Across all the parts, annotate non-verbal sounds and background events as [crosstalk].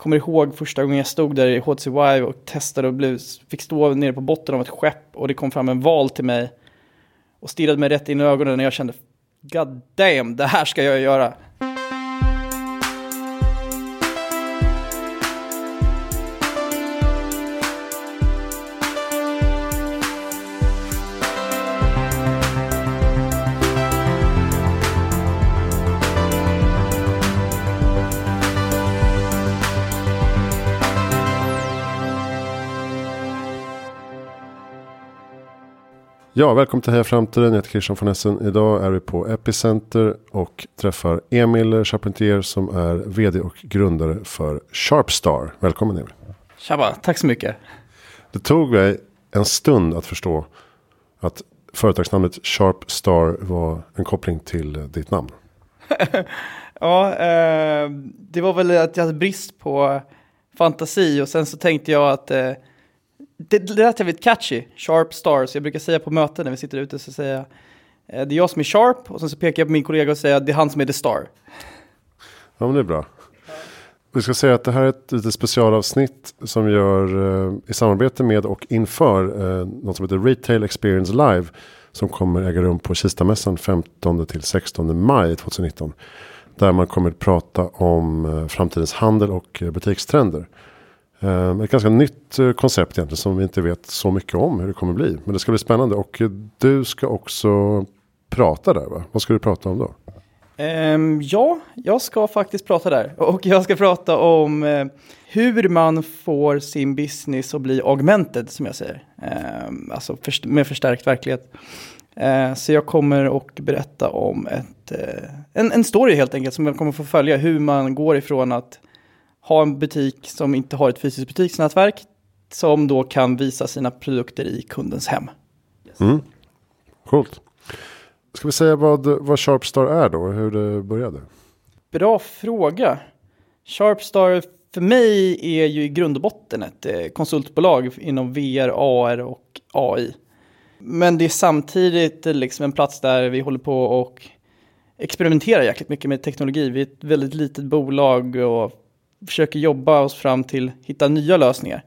kommer ihåg första gången jag stod där i HTC Vive och testade och blev, fick stå nere på botten av ett skepp och det kom fram en val till mig och stirrade mig rätt in i ögonen och jag kände God damn, det här ska jag göra. Ja, välkommen till Heja Framtiden. Jag heter Christian von Essen. Idag är vi på Epicenter och träffar Emil Charpentier som är vd och grundare för Sharpstar. Välkommen Emil. Tjaba, tack så mycket. Det tog mig en stund att förstå att företagsnamnet Sharpstar var en koppling till ditt namn. [laughs] ja, eh, det var väl att jag hade brist på fantasi och sen så tänkte jag att eh, det, det lät jävligt catchy, Sharp Stars. Jag brukar säga på möten när vi sitter ute så säger jag eh, det är jag som är Sharp och sen så pekar jag på min kollega och säger att det är han som är The Star. Ja men det är bra. Vi ska säga att det här är ett lite specialavsnitt som vi gör eh, i samarbete med och inför eh, något som heter Retail Experience Live. Som kommer äga rum på Kistamässan 15 till 16 maj 2019. Där man kommer att prata om eh, framtidens handel och eh, butikstrender. Ehm, ett ganska nytt eh, koncept egentligen som vi inte vet så mycket om hur det kommer bli. Men det ska bli spännande och du ska också prata där va? Vad ska du prata om då? Um, ja, jag ska faktiskt prata där. Och jag ska prata om uh, hur man får sin business att bli augmented, som jag säger. Um, alltså först med förstärkt verklighet. Uh, så jag kommer att berätta om ett, uh, en, en story helt enkelt, som jag kommer få följa. Hur man går ifrån att ha en butik som inte har ett fysiskt butiksnätverk som då kan visa sina produkter i kundens hem. Yes. Mm. Coolt. Ska vi säga vad, vad Sharpstar är då, hur det började? Bra fråga. Sharpstar för mig är ju i grund och botten ett eh, konsultbolag inom VR, AR och AI. Men det är samtidigt liksom en plats där vi håller på och experimenterar jäkligt mycket med teknologi. Vi är ett väldigt litet bolag och försöker jobba oss fram till hitta nya lösningar.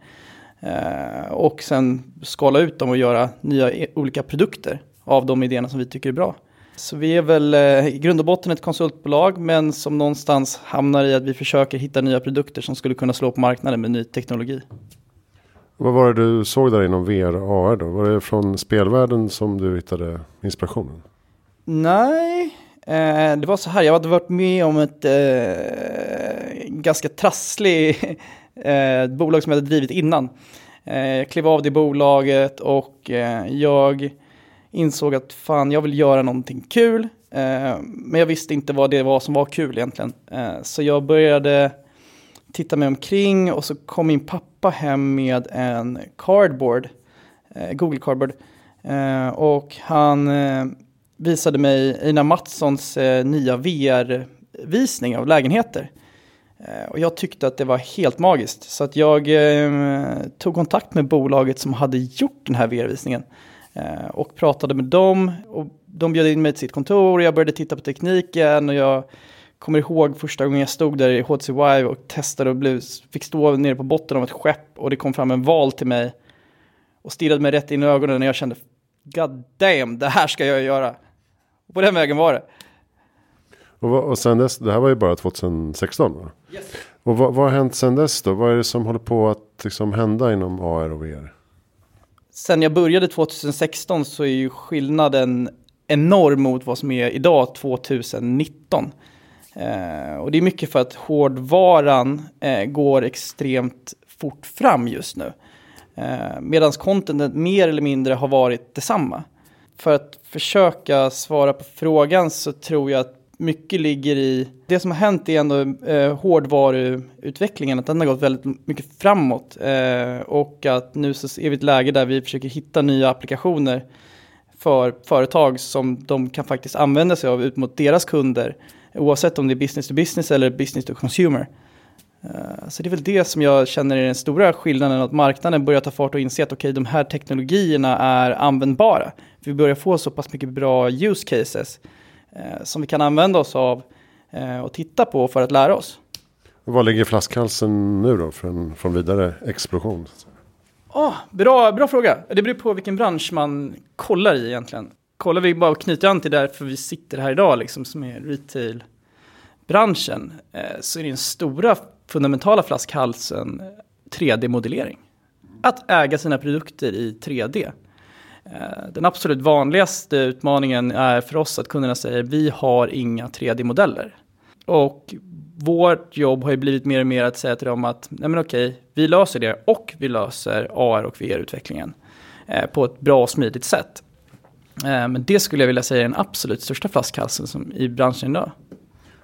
Eh, och sen skala ut dem och göra nya e olika produkter av de idéerna som vi tycker är bra. Så vi är väl eh, i grund och botten ett konsultbolag men som någonstans hamnar i att vi försöker hitta nya produkter som skulle kunna slå på marknaden med ny teknologi. Vad var det du såg där inom VR och AR då? Var det från spelvärlden som du hittade inspirationen? Nej, Eh, det var så här, jag hade varit med om ett eh, ganska trassligt [laughs] eh, bolag som jag hade drivit innan. Eh, jag klev av det bolaget och eh, jag insåg att fan, jag vill göra någonting kul. Eh, men jag visste inte vad det var som var kul egentligen. Eh, så jag började titta mig omkring och så kom min pappa hem med en cardboard, eh, Google Cardboard. Eh, och han visade mig Ina Mattssons eh, nya VR-visning av lägenheter. Eh, och jag tyckte att det var helt magiskt. Så att jag eh, tog kontakt med bolaget som hade gjort den här VR-visningen. Eh, och pratade med dem. Och de bjöd in mig till sitt kontor och jag började titta på tekniken. Och jag kommer ihåg första gången jag stod där i HTC Vive och testade och blev, fick stå nere på botten av ett skepp. Och det kom fram en val till mig. Och stirrade mig rätt in i ögonen och jag kände God damn, det här ska jag göra. På den vägen var det. Och, och sen dess, det här var ju bara 2016 va? Yes. Och vad, vad har hänt sen dess då? Vad är det som håller på att liksom hända inom AR och VR? Sen jag började 2016 så är ju skillnaden enorm mot vad som är idag 2019. Eh, och det är mycket för att hårdvaran eh, går extremt fort fram just nu. Eh, Medan contentet mer eller mindre har varit detsamma för att försöka svara på frågan så tror jag att mycket ligger i, det som har hänt är ändå eh, hårdvaruutvecklingen, att den har gått väldigt mycket framåt. Eh, och att nu så är vi i ett läge där vi försöker hitta nya applikationer för företag som de kan faktiskt använda sig av ut mot deras kunder. Oavsett om det är business to business eller business to consumer. Eh, så det är väl det som jag känner är den stora skillnaden, att marknaden börjar ta fart och inse att okej, okay, de här teknologierna är användbara. Vi börjar få så pass mycket bra use cases eh, som vi kan använda oss av eh, och titta på för att lära oss. Vad ligger flaskhalsen nu då för en, från vidare explosion? Oh, bra, bra fråga. Det beror på vilken bransch man kollar i egentligen. Kollar vi bara och knyter an till därför vi sitter här idag, liksom, som är retail-branschen, eh, så är den stora fundamentala flaskhalsen 3D-modellering. Att äga sina produkter i 3D. Eh, den absolut vanligaste utmaningen är för oss att kunderna säger vi har inga 3D-modeller. Och vårt jobb har ju blivit mer och mer att säga till dem att nej men okej, vi löser det och vi löser AR och VR-utvecklingen eh, på ett bra och smidigt sätt. Eh, men det skulle jag vilja säga är den absolut största flaskhalsen som i branschen idag.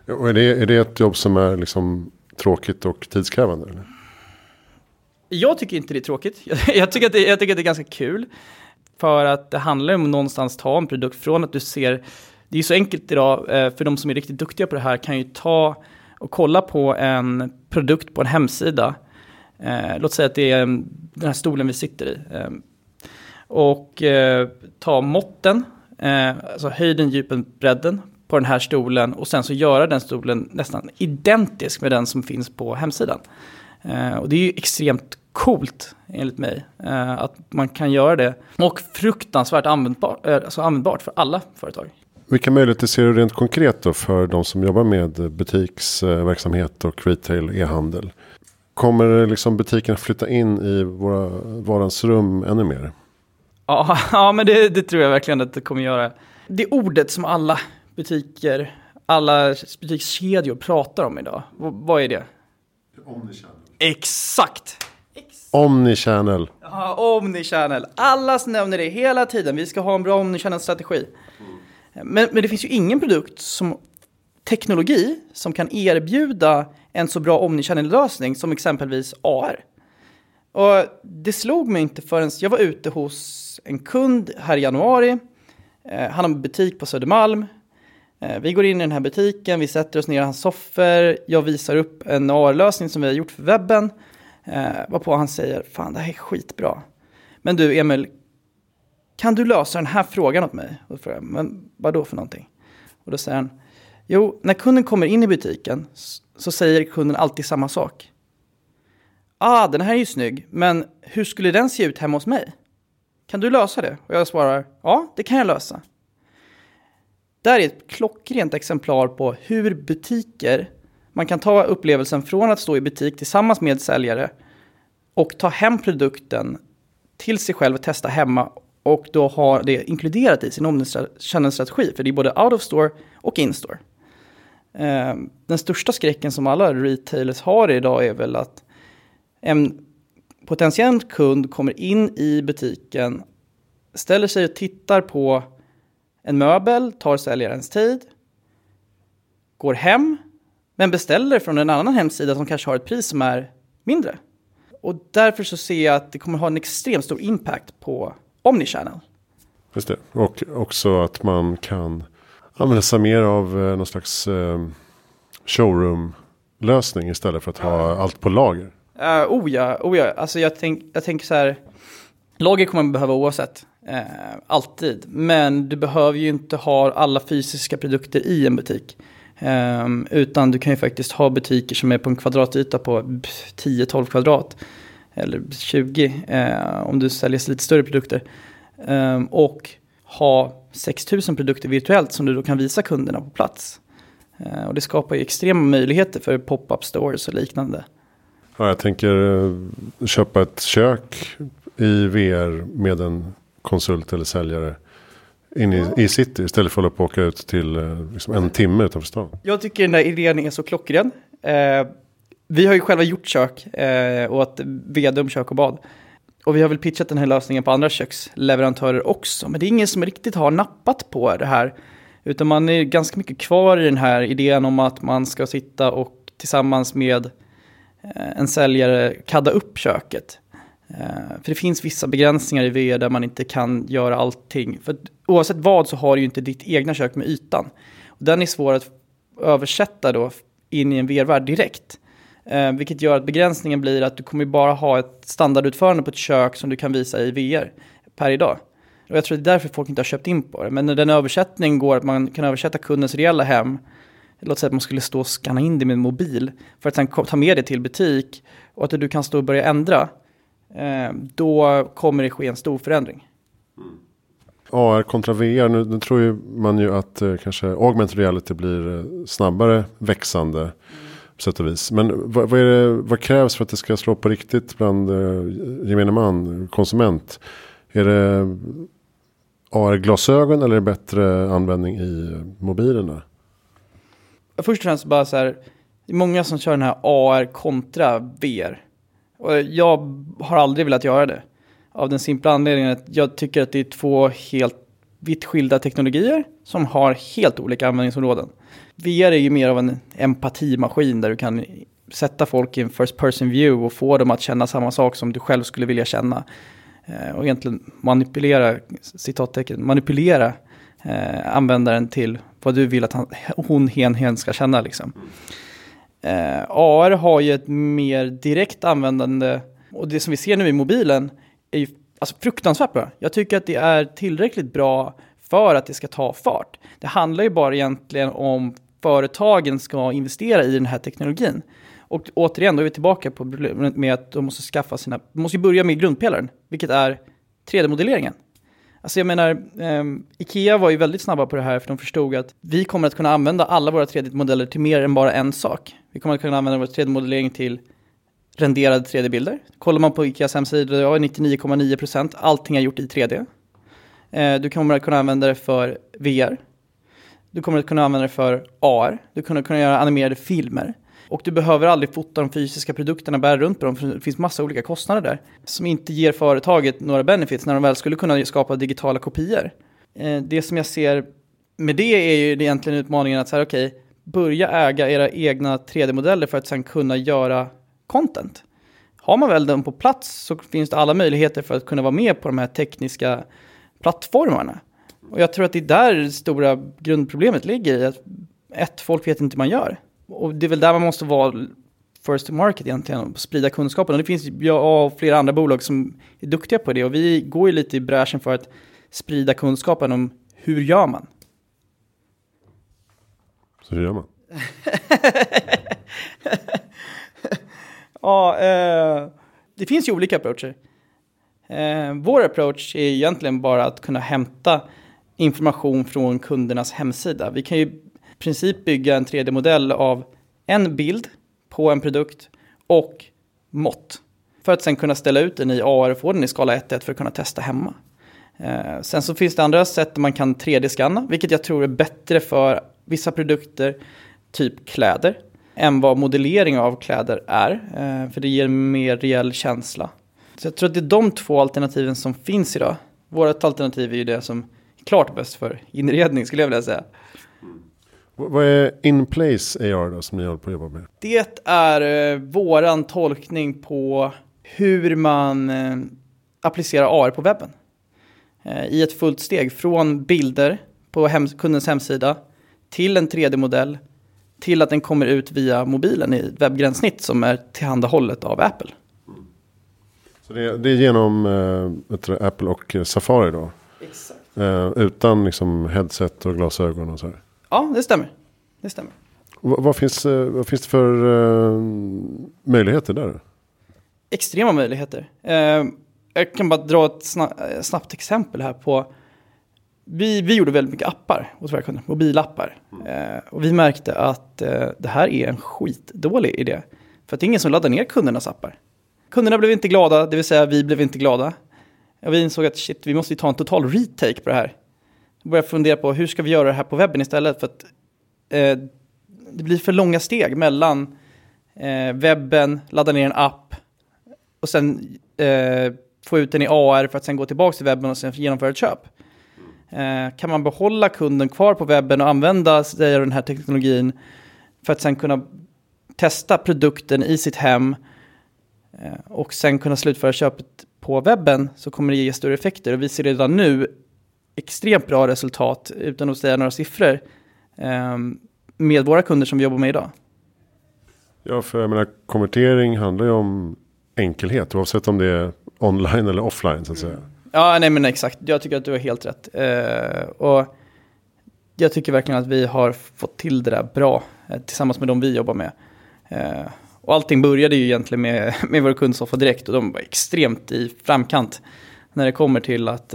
Och är, det, är det ett jobb som är liksom tråkigt och tidskrävande? Eller? Jag tycker inte det är tråkigt. [laughs] Jag, tycker att det, jag tycker att det är ganska kul. För att det handlar om någonstans ta en produkt från att du ser, det är så enkelt idag, eh, för de som är riktigt duktiga på det här kan ju ta och kolla på en produkt på en hemsida. Eh, låt säga att det är eh, den här stolen vi sitter i. Ehm, och ta måtten, alltså höjden, djupen, bredden på den här stolen och sen så göra den stolen nästan identisk med den som finns på hemsidan. Och det är ju extremt coolt enligt mig eh, att man kan göra det. Och fruktansvärt användbart, eh, alltså användbart för alla företag. Vilka möjligheter ser du rent konkret då för de som jobbar med butiksverksamhet och retail e-handel? Kommer liksom butiken flytta in i våra varans rum ännu mer? Ja, [laughs] ja men det, det, tror jag verkligen att det kommer göra. Det ordet som alla butiker, alla butikskedjor pratar om idag. V vad är det? Omnichannel. Exakt! Omnichannel. Ja, omnichannel. Alla nämner det hela tiden. Vi ska ha en bra omnichannel-strategi. Men, men det finns ju ingen produkt som teknologi som kan erbjuda en så bra omnichannel-lösning som exempelvis AR. Och det slog mig inte förrän jag var ute hos en kund här i januari. Eh, han har en butik på Södermalm. Eh, vi går in i den här butiken, vi sätter oss ner i hans soffor. Jag visar upp en AR-lösning som vi har gjort för webben. Eh, varpå han säger, fan det här är skitbra. Men du Emil, kan du lösa den här frågan åt mig? Och då frågar jag, men vad då för någonting? Och då säger han, jo, när kunden kommer in i butiken så säger kunden alltid samma sak. Ah, den här är ju snygg, men hur skulle den se ut hemma hos mig? Kan du lösa det? Och jag svarar, ja, det kan jag lösa. Det här är ett klockrent exemplar på hur butiker, man kan ta upplevelsen från att stå i butik tillsammans med säljare och ta hem produkten till sig själv och testa hemma och då ha det inkluderat i sin omnichannel-strategi. För det är både out of store och in store. Eh, den största skräcken som alla retailers har idag är väl att en potentiell kund kommer in i butiken, ställer sig och tittar på en möbel, tar säljarens tid, går hem, men beställer från en annan hemsida som kanske har ett pris som är mindre. Och därför så ser jag att det kommer ha en extremt stor impact på Omnichannel. Just det, och också att man kan använda sig mer av eh, någon slags eh, showroom-lösning istället för att ha allt på lager. Uh, oh ja, oh ja. Alltså jag, tänk, jag tänker så här. Lager kommer man behöva oavsett. Uh, alltid. Men du behöver ju inte ha alla fysiska produkter i en butik. Um, utan du kan ju faktiskt ha butiker som är på en kvadratyta på 10-12 kvadrat. Eller 20 uh, eh, om du säljer lite större produkter. Um, och ha 6000 produkter virtuellt som du då kan visa kunderna på plats. Uh, och det skapar ju extrema möjligheter för pop-up stores och liknande. Ja, jag tänker eh, köpa ett kök i VR med en konsult eller säljare in i, i city istället för att hålla på och åka ut till eh, liksom en timme utanför stan. Jag tycker den där idén är så klockren. Eh, vi har ju själva gjort kök eh, åt Vedum kök och bad. Och vi har väl pitchat den här lösningen på andra köksleverantörer också. Men det är ingen som riktigt har nappat på det här. Utan man är ganska mycket kvar i den här idén om att man ska sitta och tillsammans med eh, en säljare kadda upp köket. Eh, för det finns vissa begränsningar i VR där man inte kan göra allting. För oavsett vad så har du ju inte ditt egna kök med ytan. Den är svår att översätta då in i en VR-värld direkt. Eh, vilket gör att begränsningen blir att du kommer bara ha ett standardutförande på ett kök som du kan visa i VR per idag. Och jag tror det är därför folk inte har köpt in på det. Men när den översättningen går att man kan översätta kundens reella hem låt säga att man skulle stå och scanna in det med en mobil för att sen ta med det till butik och att du kan stå och börja ändra, då kommer det ske en stor förändring. AR kontra VR, nu, nu tror ju man ju att eh, kanske augmented reality blir eh, snabbare växande. Mm. På sätt och vis. Men vad, vad, det, vad, krävs för att det ska slå på riktigt bland eh, gemene man, konsument? Är det AR-glasögon eller är det bättre användning i mobilerna? Först och främst bara så här, det är många som kör den här AR kontra VR. Och jag har aldrig velat göra det. Av den simpla anledningen att jag tycker att det är två helt vitt skilda teknologier som har helt olika användningsområden. VR är ju mer av en empatimaskin där du kan sätta folk i en first person view och få dem att känna samma sak som du själv skulle vilja känna. Eh, och egentligen manipulera, citattecken, manipulera eh, användaren till vad du vill att han, hon, hen, hen ska känna. Liksom. Eh, AR har ju ett mer direkt användande och det som vi ser nu i mobilen är ju alltså, fruktansvärt bra. Jag tycker att det är tillräckligt bra för att det ska ta fart. Det handlar ju bara egentligen om företagen ska investera i den här teknologin. Och återigen, då är vi tillbaka på problemet med att de måste skaffa sina, de måste ju börja med grundpelaren, vilket är 3D-modelleringen. Alltså jag menar, eh, Ikea var ju väldigt snabba på det här för de förstod att vi kommer att kunna använda alla våra 3D-modeller till mer än bara en sak. Vi kommer att kunna använda vår 3D-modellering till renderade 3D-bilder. Kollar man på Ikeas hemsida, ja, 99,9% allting är gjort i 3D. Eh, du kommer att kunna använda det för VR. Du kommer att kunna använda det för AR. Du kommer att kunna göra animerade filmer. Och du behöver aldrig fota de fysiska produkterna, bära runt på dem, för det finns massa olika kostnader där. Som inte ger företaget några benefits när de väl skulle kunna skapa digitala kopior. Eh, det som jag ser med det är ju egentligen utmaningen att så här, okej, okay, börja äga era egna 3D-modeller för att sen kunna göra content. Har man väl den på plats så finns det alla möjligheter för att kunna vara med på de här tekniska plattformarna. Och jag tror att det är där det stora grundproblemet ligger i att ett, folk vet inte hur man gör. Och det är väl där man måste vara first to market egentligen, och sprida kunskapen. Och det finns jag och flera andra bolag som är duktiga på det. Och vi går ju lite i bräschen för att sprida kunskapen om hur gör man. Så hur gör man? [laughs] ja, eh, det finns ju olika approacher. Eh, vår approach är egentligen bara att kunna hämta information från kundernas hemsida. Vi kan ju princip bygga en 3D-modell av en bild på en produkt och mått. För att sen kunna ställa ut den i AR och få den i skala 1.1 för att kunna testa hemma. Eh, sen så finns det andra sätt där man kan 3D-skanna, vilket jag tror är bättre för vissa produkter, typ kläder, än vad modellering av kläder är. Eh, för det ger mer reell känsla. Så jag tror att det är de två alternativen som finns idag. Vårt alternativ är ju det som är klart bäst för inredning skulle jag vilja säga. Vad är in place AR då som ni håller på att jobba med? Det är eh, våran tolkning på hur man eh, applicerar AR på webben. Eh, I ett fullt steg från bilder på hem kundens hemsida till en 3D-modell till att den kommer ut via mobilen i ett webbgränssnitt som är tillhandahållet av Apple. Så det är, det är genom Apple och Safari då? Exakt. Utan liksom headset och glasögon och så här? Ja, det stämmer. Det stämmer. V vad, finns, äh, vad finns det för möjligheter där? Extrema möjligheter. jag kan bara dra ett snabbt exempel här på vi, vi gjorde väldigt mycket appar hos våra kunder, mobilappar. Mm. Eh, och vi märkte att eh, det här är en skitdålig idé. För att det är ingen som laddar ner kundernas appar. Kunderna blev inte glada, det vill säga vi blev inte glada. Och vi insåg att shit, vi måste ta en total retake på det här. Vi fundera på hur ska vi göra det här på webben istället. För att eh, det blir för långa steg mellan eh, webben, ladda ner en app och sen eh, få ut den i AR för att sen gå tillbaka till webben och sen genomföra ett köp. Eh, kan man behålla kunden kvar på webben och använda sig av den här teknologin för att sen kunna testa produkten i sitt hem eh, och sen kunna slutföra köpet på webben så kommer det ge större effekter. Och vi ser redan nu extremt bra resultat, utan att säga några siffror, eh, med våra kunder som vi jobbar med idag. Ja, för jag menar konvertering handlar ju om enkelhet, oavsett om det är online eller offline så att säga. Ja, nej men exakt. Jag tycker att du har helt rätt. Uh, och jag tycker verkligen att vi har fått till det där bra eh, tillsammans med de vi jobbar med. Eh, och allting började ju egentligen med, [laughs] med vår kund Soffa Direkt och de var extremt i framkant när det kommer till att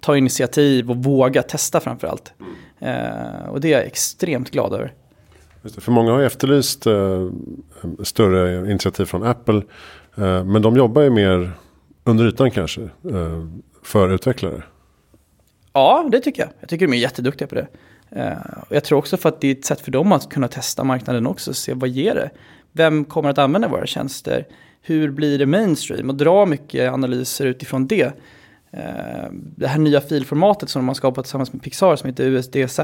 ta initiativ och våga testa framför allt. Eh, och det är jag extremt glad över. För många har efterlyst eh, större initiativ från Apple. Eh, men de jobbar ju mer under ytan kanske eh, för utvecklare. Ja, det tycker jag. Jag tycker de är jätteduktiga på det. Uh, och jag tror också för att det är ett sätt för dem att kunna testa marknaden också, se vad ger det? Vem kommer att använda våra tjänster? Hur blir det mainstream? Och dra mycket analyser utifrån det. Eh, det här nya filformatet som de har skapat tillsammans med Pixar som heter USDZ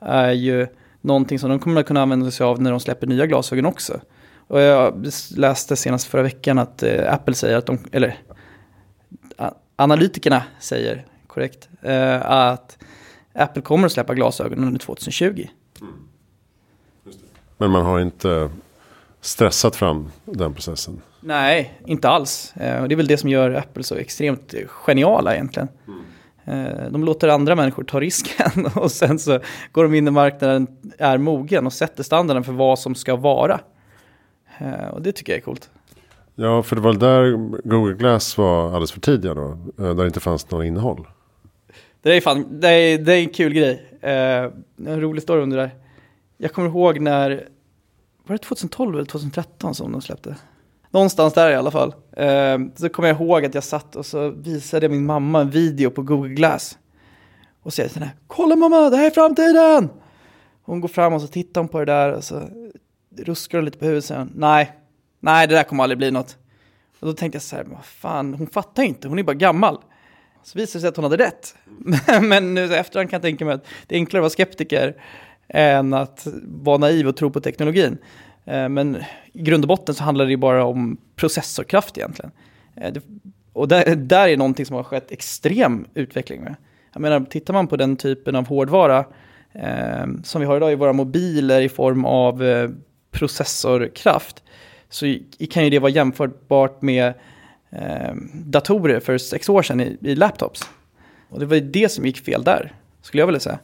är ju någonting som de kommer att kunna använda sig av när de släpper nya glasögon också. Och jag läste senast förra veckan att eh, Apple säger att de, eller analytikerna säger korrekt, eh, att Apple kommer att släppa glasögon under 2020. Mm. Men man har inte stressat fram den processen? Nej, inte alls. Eh, det är väl det som gör Apple så extremt geniala egentligen. Mm. Eh, de låter andra människor ta risken [laughs] och sen så går de in när marknaden är mogen och sätter standarden för vad som ska vara. Eh, och det tycker jag är coolt. Ja, för det var där Google Glass var alldeles för tidiga då. Där det inte fanns något innehåll. Det är fan, det är, det är en kul grej. En rolig story om det där. Jag kommer ihåg när, var det 2012 eller 2013 som de släppte? Någonstans där i alla fall. Eh, så kommer jag ihåg att jag satt och så visade min mamma en video på Google Glass. Och säger sådär, kolla mamma, det här är framtiden! Hon går fram och så tittar hon på det där och så ruskar hon lite på huvudet och säger, nej, nej det där kommer aldrig bli något. Och då tänkte jag så här, vad fan, hon fattar inte, hon är bara gammal. Så visade det sig att hon hade rätt. [laughs] Men nu efterhand kan jag tänka mig att det är enklare att vara skeptiker än att vara naiv och tro på teknologin. Eh, men i grund och botten så handlar det ju bara om processorkraft egentligen. Eh, och där, där är någonting som har skett extrem utveckling med. Jag menar, tittar man på den typen av hårdvara eh, som vi har idag i våra mobiler i form av eh, processorkraft så kan ju det vara jämförbart med eh, datorer för sex år sedan i, i laptops. Och det var ju det som gick fel där, skulle jag vilja säga.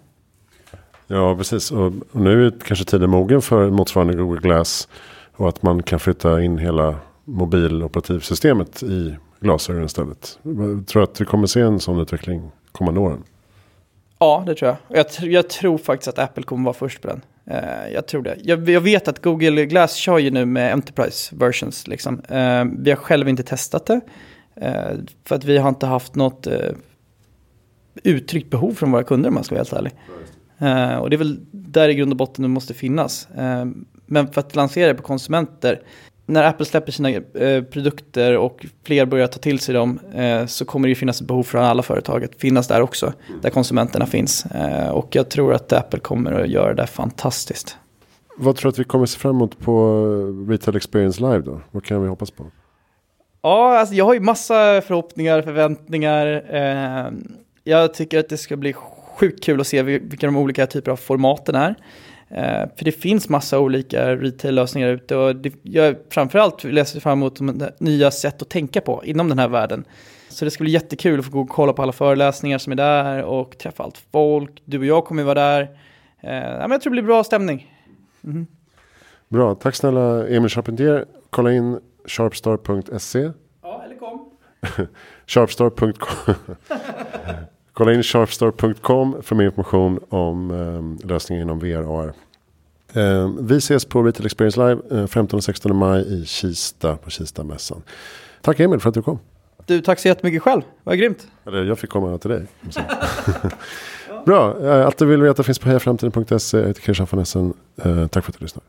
Ja, precis. Och, och nu är kanske tiden mogen för motsvarande Google Glass. Och att man kan flytta in hela mobiloperativsystemet i glasögon istället. Jag tror att vi kommer se en sån utveckling kommande åren. Ja, det tror jag. Jag, jag tror faktiskt att Apple kommer vara först på den. Uh, jag tror det. Jag, jag, vet att Google Glass kör ju nu med Enterprise versions. Liksom. Uh, vi har själv inte testat det. Uh, för att vi har inte haft något uttryckt behov från våra kunder om man ska vara helt ärlig. Och det är väl där i grund och botten det måste finnas. men för att lansera det på konsumenter när Apple släpper sina eh, produkter och fler börjar ta till sig dem så kommer det ju finnas ett behov från alla företag att finnas där också, där konsumenterna finns. Och jag tror att Apple kommer att göra det fantastiskt. Vad tror du att vi kommer se fram emot på Retail Experience Live då? Vad kan vi hoppas på? Ja, alltså jag har ju massa förhoppningar, förväntningar. Jag tycker att det ska bli sjukt kul att se vilka de olika typer av formaten är. Eh, för det finns massa olika retail-lösningar ute och det, jag framförallt läser fram emot nya sätt att tänka på inom den här världen. Så det ska bli jättekul att få gå och kolla på alla föreläsningar som är där och träffa allt folk. Du och jag kommer vara där. Eh, ja, men jag tror det blir bra stämning. Mm. Bra, tack snälla Emil Charpentier. Kolla in sharpstar.se. Ja, eller kom. [laughs] sharpstar.com [laughs] Kolla in sharpstar.com för mer information om eh, lösningen inom VR AR. Eh, vi ses på Retail Experience Live eh, 15 och 16 maj i Kista på Kista-mässan. Tack Emil för att du kom. Du, tack så jättemycket själv. Vad grymt. Eller jag fick komma till dig. [laughs] Bra, eh, allt du vill veta finns på hejaframtiden.se. Jag heter Christian von Essen. Eh, tack för att du lyssnade.